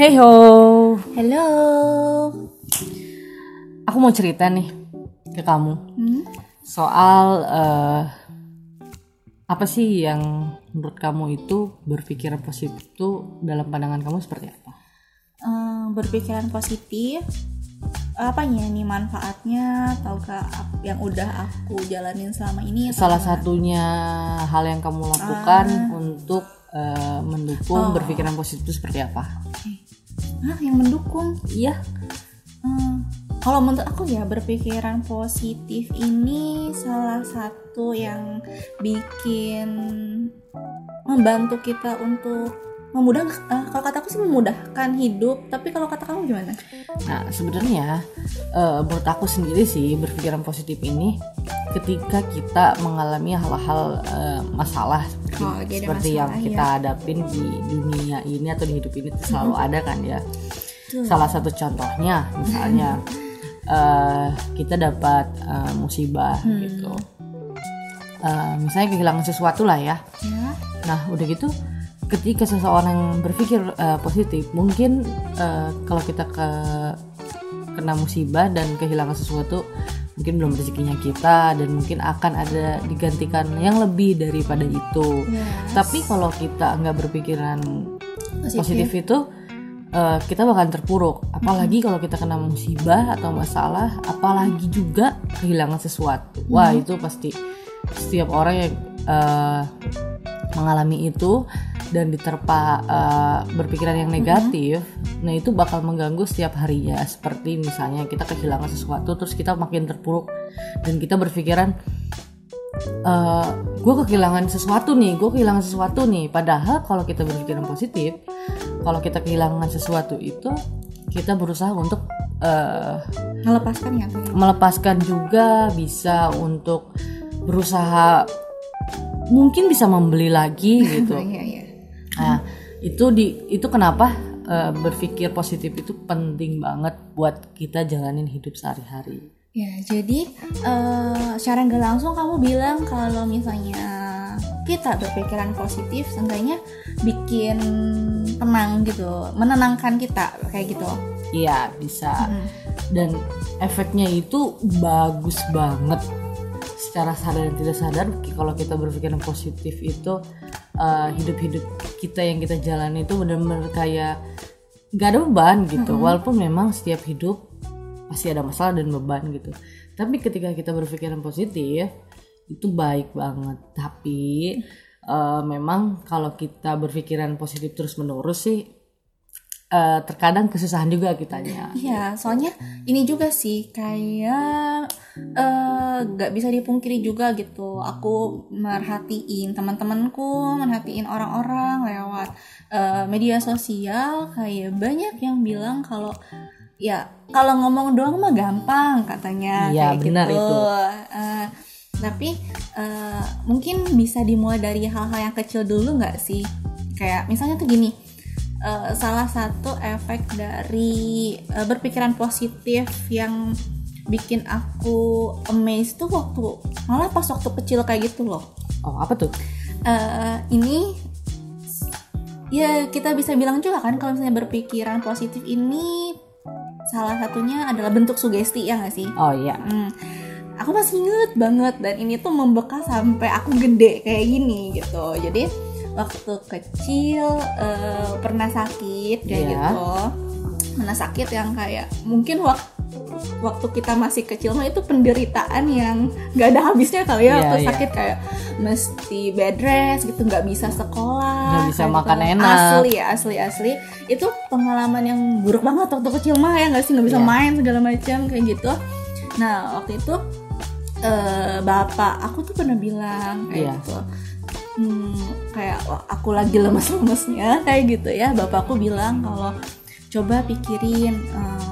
Hey ho, Halo. aku mau cerita nih ke kamu Hmm? soal eh, apa sih yang menurut kamu itu berpikiran positif itu dalam pandangan kamu seperti apa? Eh, berpikiran positif. Apanya nih manfaatnya? Ataukah yang udah aku jalanin selama ini? Salah satunya hal yang kamu lakukan untuk eh, mendukung berpikiran positif itu seperti apa? Hah, yang mendukung? Iya, Hmm, kalau menurut aku ya berpikiran positif ini salah satu yang bikin membantu kita untuk memudah eh, kalau kataku sih memudahkan hidup tapi kalau kata kamu gimana? Nah, sebenarnya eh, menurut aku sendiri sih berpikiran positif ini ketika kita mengalami hal-hal eh, masalah seperti, Oh, lagi ada seperti yang masalah, kita hadapin di dunia ini atau di hidup ini itu selalu ada kan ya. Salah satu contohnya misalnya eh, kita dapat eh, musibah gitu. Eh, misalnya kehilangan sesuatu lah ya. Ya. Nah, udah gitu ketika seseorang berpikir uh, positif, mungkin uh, kalau kita ke kena musibah dan kehilangan sesuatu, mungkin belum rezekinya kita dan mungkin akan ada digantikan yang lebih daripada itu. Yes. Tapi kalau kita nggak berpikiran Positif. positif itu uh, kita bakalan terpuruk. Apalagi kalau kita kena musibah atau masalah, apalagi juga kehilangan sesuatu. Wah, itu pasti setiap orang yang uh, mengalami itu dan diterpa uh, berpikiran yang negatif, nah itu bakal mengganggu setiap harinya. Seperti misalnya kita kehilangan sesuatu, terus kita makin terpuruk dan kita berpikiran, gue kehilangan sesuatu nih, gue kehilangan sesuatu nih. Padahal kalau kita berpikiran positif, kalau kita kehilangan sesuatu itu kita berusaha untuk uh, melepaskan ya Teh? melepaskan juga bisa untuk berusaha mungkin bisa membeli lagi gitu. Itu di itu kenapa eh, berpikir positif itu penting banget buat kita jalanin hidup sehari-hari. Ya, jadi eh, secara nggak langsung kamu bilang kalau misalnya kita berpikiran positif, seenggaknya bikin tenang gitu, menenangkan kita kayak gitu. Iya, bisa. Hmm. Dan efeknya itu bagus banget. Secara sadar dan tidak sadar kalau kita berpikiran positif itu eh, hidup-hidup kita yang kita jalani itu benar-benar kayak gak ada beban gitu. Walaupun memang setiap hidup pasti ada masalah dan beban gitu. Tapi ketika kita berpikiran positif itu baik banget. Tapi eh, memang kalau kita berpikiran positif terus menerus sih eh, terkadang kesusahan juga kitanya. Iya, soalnya ini juga sih kayak eh, nggak bisa dipungkiri juga gitu. Aku merhatiin teman-temanku, merhatiin orang-orang lewat eh, media sosial kayak banyak yang bilang kalau ya kalau ngomong doang mah gampang katanya Iya, kayak benar gitu. itu. Eh, tapi eh, mungkin bisa dimulai dari hal-hal yang kecil dulu nggak sih? Kayak misalnya tuh gini, eh, salah satu efek dari eh, berpikiran positif yang bikin aku amazed tuh waktu malah pas waktu kecil kayak gitu loh. Oh, apa tuh? Eh, ini ya kita bisa bilang juga kan kalau misalnya berpikiran positif ini salah satunya adalah bentuk sugesti ya nggak sih? Oh iya. Hmm, aku masih inget banget dan ini tuh membekas sampai aku gede kayak gini gitu. Jadi waktu kecil eh, pernah sakit kayak Iya. gitu, pernah sakit yang kayak mungkin waktu waktu kita masih kecil mah itu penderitaan yang nggak ada habisnya kali ya Iya, waktu iya. sakit kayak mesti bed rest gitu nggak bisa sekolah Nggak bisa kayak makan gitu. enak. asli asli asli itu pengalaman yang buruk banget waktu kecil mah ya nggak sih nggak bisa Iya. main segala macam kayak gitu nah waktu itu eh, bapak aku tuh pernah bilang kayak Iya. gitu hmm, kayak wah, aku lagi lemes-lemesnya kayak gitu ya bapakku bilang kalau coba pikirin eh,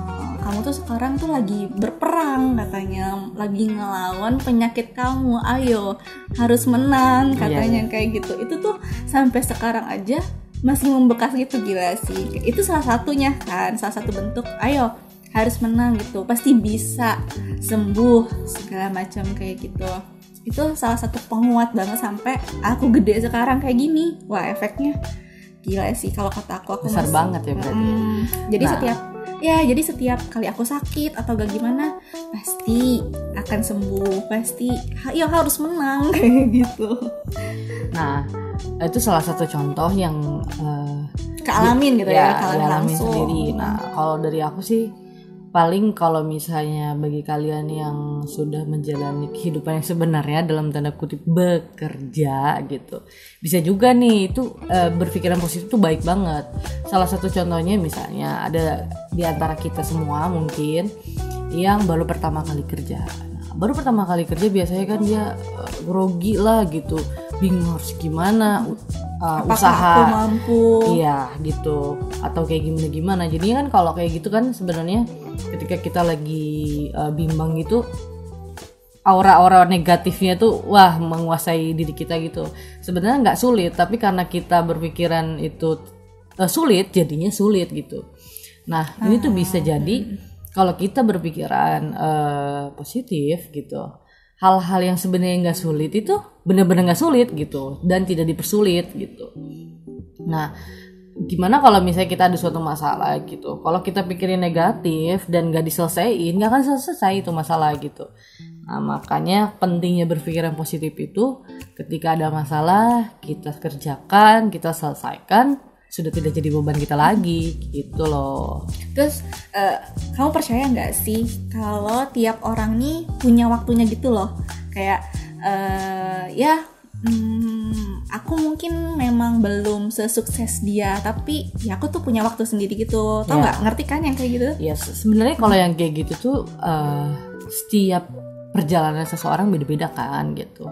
kamu tuh sekarang tuh lagi berperang katanya. Lagi ngelawan penyakit kamu. Ayo harus menang Iya, katanya kayak gitu. Itu tuh sampai sekarang aja masih membekas gitu gila sih. Itu salah satunya kan salah satu bentuk ayo harus menang gitu. Pasti bisa sembuh segala macam kayak gitu. Itu salah satu penguat banget sampai aku gede sekarang kayak gini. Wah efeknya gila sih kalau kata aku aku Besar masih- banget ya berarti ya. Mm, jadi Nah. setiap ya jadi setiap kali aku sakit atau gak gimana pasti akan sembuh pasti ya harus menang kayak gitu Nah, itu salah satu contoh yang eh, kealamin gitu ya, ya kealamin langsung sendiri. Nah, kalau dari aku sih paling kalau misalnya bagi kalian yang sudah menjalani kehidupan yang sebenarnya dalam tanda kutip bekerja gitu bisa juga nih itu eh, berpikiran positif tuh baik banget. Salah satu contohnya misalnya ada di antara kita semua mungkin yang baru pertama kali kerja. Nah, baru pertama kali kerja biasanya kan dia eh, grogi lah gitu bingung harus gimana u- apakah usaha. aku mampu? Iya gitu. Atau kayak gimana gimana jadinya kan kalau kayak gitu kan sebenarnya ketika kita lagi uh, bimbang gitu aura-aura negatifnya tuh wah menguasai diri kita gitu. Sebenarnya nggak sulit tapi karena kita berpikiran itu uh, sulit jadinya sulit gitu. Nah ini tuh bisa jadi kalau kita berpikiran uh, positif gitu hal-hal yang sebenarnya nggak sulit itu benar-benar nggak sulit gitu dan tidak dipersulit gitu. Nah, gimana kalau misalnya kita ada suatu masalah gitu? Kalau kita pikirin negatif dan gak diselesaiin, gak akan selesai itu masalah gitu. Nah, makanya pentingnya berpikiran positif itu ketika ada masalah, kita kerjakan, kita selesaikan, sudah tidak jadi beban kita lagi gitu loh. terus eh, kamu percaya nggak sih kalau tiap orang nih punya waktunya gitu loh kayak eh, ya hmm, aku mungkin memang belum sesukses dia tapi ya aku tuh punya waktu sendiri gitu tau Ya. nggak ngerti kan yang kayak gitu Ya se- sebenarnya kalau yang kayak gitu tuh eh, setiap perjalanan seseorang beda-beda kan gitu.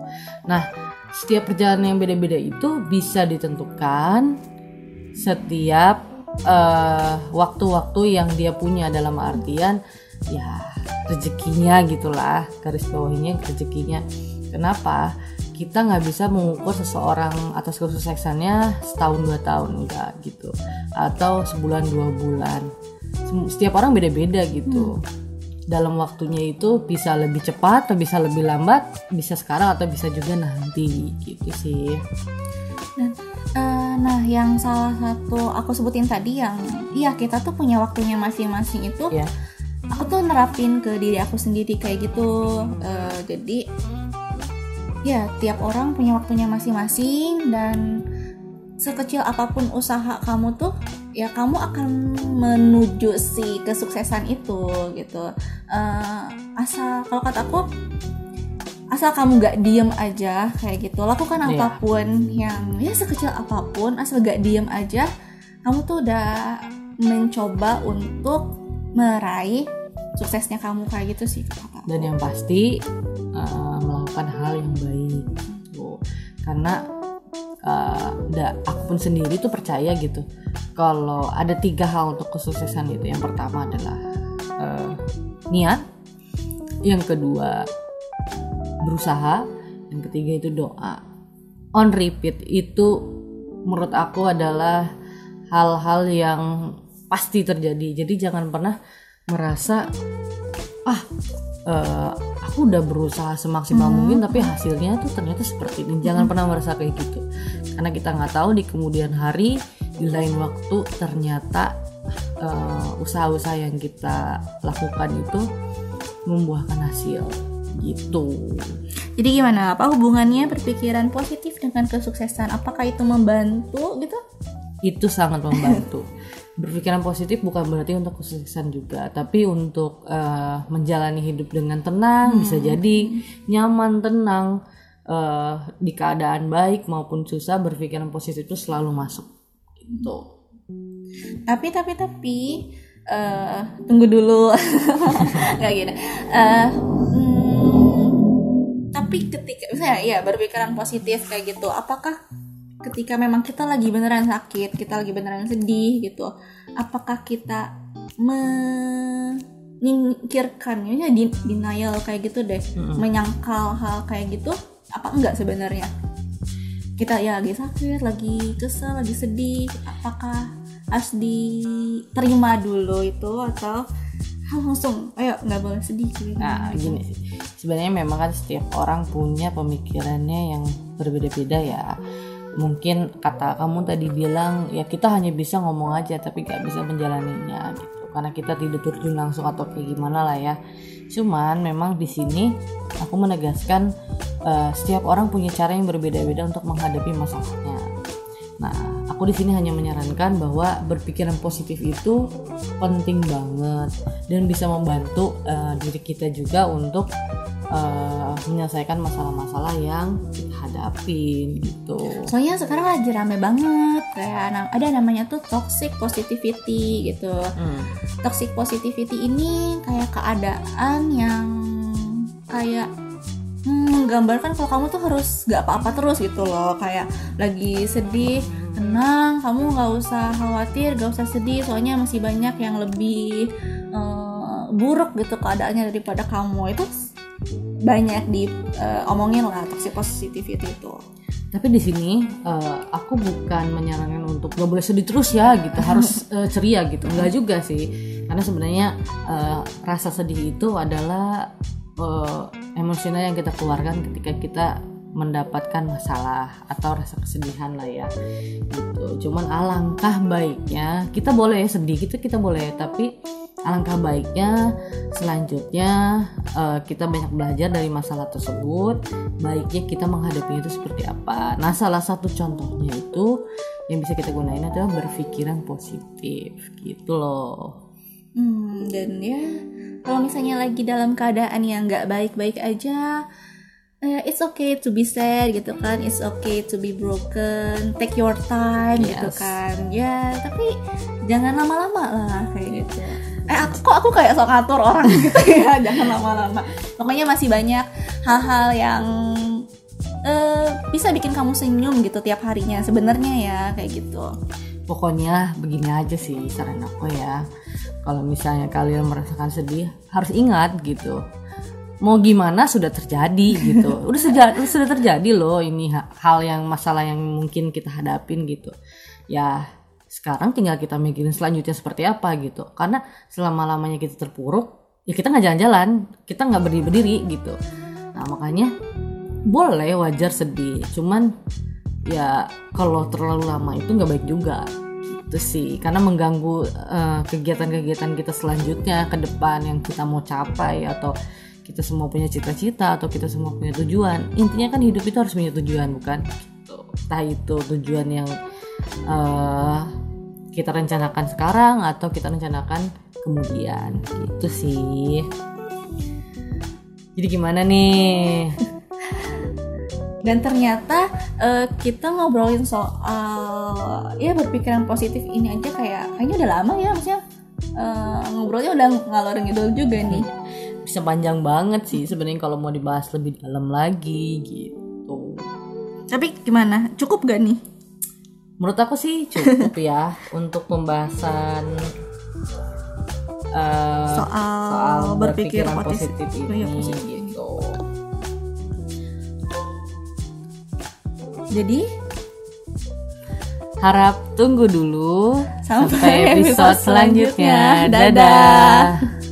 Nah setiap perjalanan yang beda-beda itu bisa ditentukan setiap eh, waktu-waktu yang dia punya dalam artian ya rezekinya gitulah garis bawahnya rezekinya. Kenapa? Kita nggak bisa mengukur seseorang atas kesuksesannya setahun dua tahun enggak gitu. Atau sebulan dua bulan. Setiap orang beda-beda gitu. Dalam waktunya itu bisa lebih cepat atau bisa lebih lambat bisa sekarang atau bisa juga nanti gitu sih. Dan, eh, nah yang salah satu aku sebutin tadi yang iya kita tuh punya waktunya masing-masing itu ya aku tuh nerapin ke diri aku sendiri kayak gitu. Eh, jadi ya tiap orang punya waktunya masing-masing dan sekecil apa pun usaha kamu tuh ya kamu akan menuju si kesuksesan itu gitu. Eh, asal kalau kata aku asal kamu gak diem aja kayak gitu. Lakukan Iya. apa pun yang ya sekecil apa pun asal gak diem aja kamu tuh udah mencoba untuk meraih suksesnya kamu kayak gitu sih kata dan yang pasti eh, melakukan hal yang baik gitu. karena da- aku pun sendiri tuh percaya gitu kalau ada tiga hal untuk kesuksesan itu. Yang pertama adalah eh, niat yang kedua berusaha yang ketiga itu doa. On repeat itu menurut aku adalah hal-hal yang pasti terjadi. Jadi jangan pernah merasa ah eh, aku udah berusaha semaksimal mungkin tapi hasilnya tuh ternyata seperti ini. Jangan pernah merasa kayak gitu. Karena kita nggak tahu di kemudian hari di lain waktu ternyata eh, usaha-usaha yang kita lakukan itu membuahkan hasil. Gitu. Jadi gimana? Apa hubungannya berpikiran positif dengan kesuksesan? Apakah itu membantu gitu? Itu sangat membantu berpikiran positif bukan berarti untuk kesuksesan juga. Tapi untuk eh, menjalani hidup dengan tenang bisa jadi nyaman tenang eh, di keadaan baik maupun susah berpikiran positif itu selalu masuk. Gitu. Tapi tapi tapi eh tunggu dulu. Nggak gini Eh, hmm, tapi ketika misalnya ya berpikiran positif kayak gitu apakah ketika memang kita lagi beneran sakit kita lagi beneran sedih gitu apakah kita menyingkirkan ya denial kayak gitu deh menyangkal hal kayak gitu apa enggak sebenarnya kita ya lagi sakit lagi kesel lagi sedih apakah harus diterima dulu itu atau langsung ayo nggak boleh sedih gitu. Nah, gini sih. Sebenarnya memang kan setiap orang punya pemikirannya yang berbeda-beda ya. Mungkin kata kamu tadi bilang ya kita hanya bisa ngomong aja tapi nggak bisa menjalaninya gitu. Karena kita tidak terjun langsung atau kayak gimana lah ya. Cuman memang di sini aku menegaskan uh, setiap orang punya cara yang berbeda-beda untuk menghadapi masalahnya. Nah aku di sini hanya menyarankan bahwa berpikiran positif itu penting banget dan bisa membantu uh, diri kita juga untuk uh, menyelesaikan masalah-masalah yang kita hadapin gitu. Soalnya sekarang lagi rame banget kayak ada namanya tuh toxic positivity gitu. Hmm. Toxic positivity ini kayak keadaan yang kayak hmm, menggambarkan kalau kamu tuh harus gak apa-apa terus gitu loh kayak lagi sedih tenang kamu gak usah khawatir gak usah sedih soalnya masih banyak yang lebih uh, buruk gitu keadaannya daripada kamu itu banyak diomongin uh, lah toxic positivity itu. Tapi di sini uh, aku bukan menyarankan untuk gak boleh sedih terus ya gitu. Harus uh, ceria gitu. Nggak juga sih. Karena sebenarnya uh, rasa sedih itu adalah uh, emosional yang kita keluarkan ketika kita mendapatkan masalah atau rasa kesedihan lah ya gitu. Cuman alangkah baiknya kita boleh sedih kita kita boleh. Tapi alangkah baiknya selanjutnya uh, kita banyak belajar dari masalah tersebut. Baiknya kita menghadapinya itu seperti apa. Nah salah satu contohnya itu yang bisa kita gunain adalah berpikiran positif. Gitu loh. Hmm, dan ya kalau misalnya lagi dalam keadaan yang nggak baik-baik aja uh, it's okay to be sad gitu kan. It's okay to be broken. Take your time gitu yes. gitu kan. Ya tapi jangan lama-lama lah kayak gitu eh aku kok aku kayak sok ngatur orang gitu ya jangan lama-lama. Pokoknya masih banyak hal-hal yang uh, bisa bikin kamu senyum gitu tiap harinya sebenarnya ya kayak gitu. Pokoknya begini aja sih saran aku ya. Kalau misalnya kalian merasakan sedih harus ingat gitu. Mau gimana sudah terjadi gitu. Udah sejak sudah terjadi loh ini hal yang masalah yang mungkin kita hadapin gitu. Ya sekarang tinggal kita mikirin selanjutnya seperti apa gitu. Karena selama lamanya kita terpuruk ya kita nggak jalan-jalan kita nggak berdiri berdiri gitu. Nah makanya boleh wajar sedih cuman ya kalau terlalu lama itu nggak baik juga gitu sih. Karena mengganggu kegiatan kegiatan-kegiatan kita selanjutnya ke depan yang kita mau capai atau kita semua punya cita-cita atau kita semua punya tujuan. Intinya kan hidup itu harus punya tujuan bukan? Gitu. entah itu tujuan yang uh, kita rencanakan sekarang atau kita rencanakan kemudian. Gitu sih. Jadi gimana nih? Dan ternyata uh, kita ngobrolin soal ya berpikiran positif ini aja kayak kayaknya udah lama ya maksudnya uh, ngobrolnya udah ngalor ngidul juga nih. Bisa panjang banget sih sebenarnya kalau mau dibahas lebih dalam lagi gitu. Tapi gimana? Cukup gak nih menurut aku sih cukup ya untuk pembahasan uh, soal, soal berpikir positif, positif ini ya, positif. gitu. Jadi harap tunggu dulu sampai, sampai episode selanjutnya. selanjutnya. Dadah. Dadah.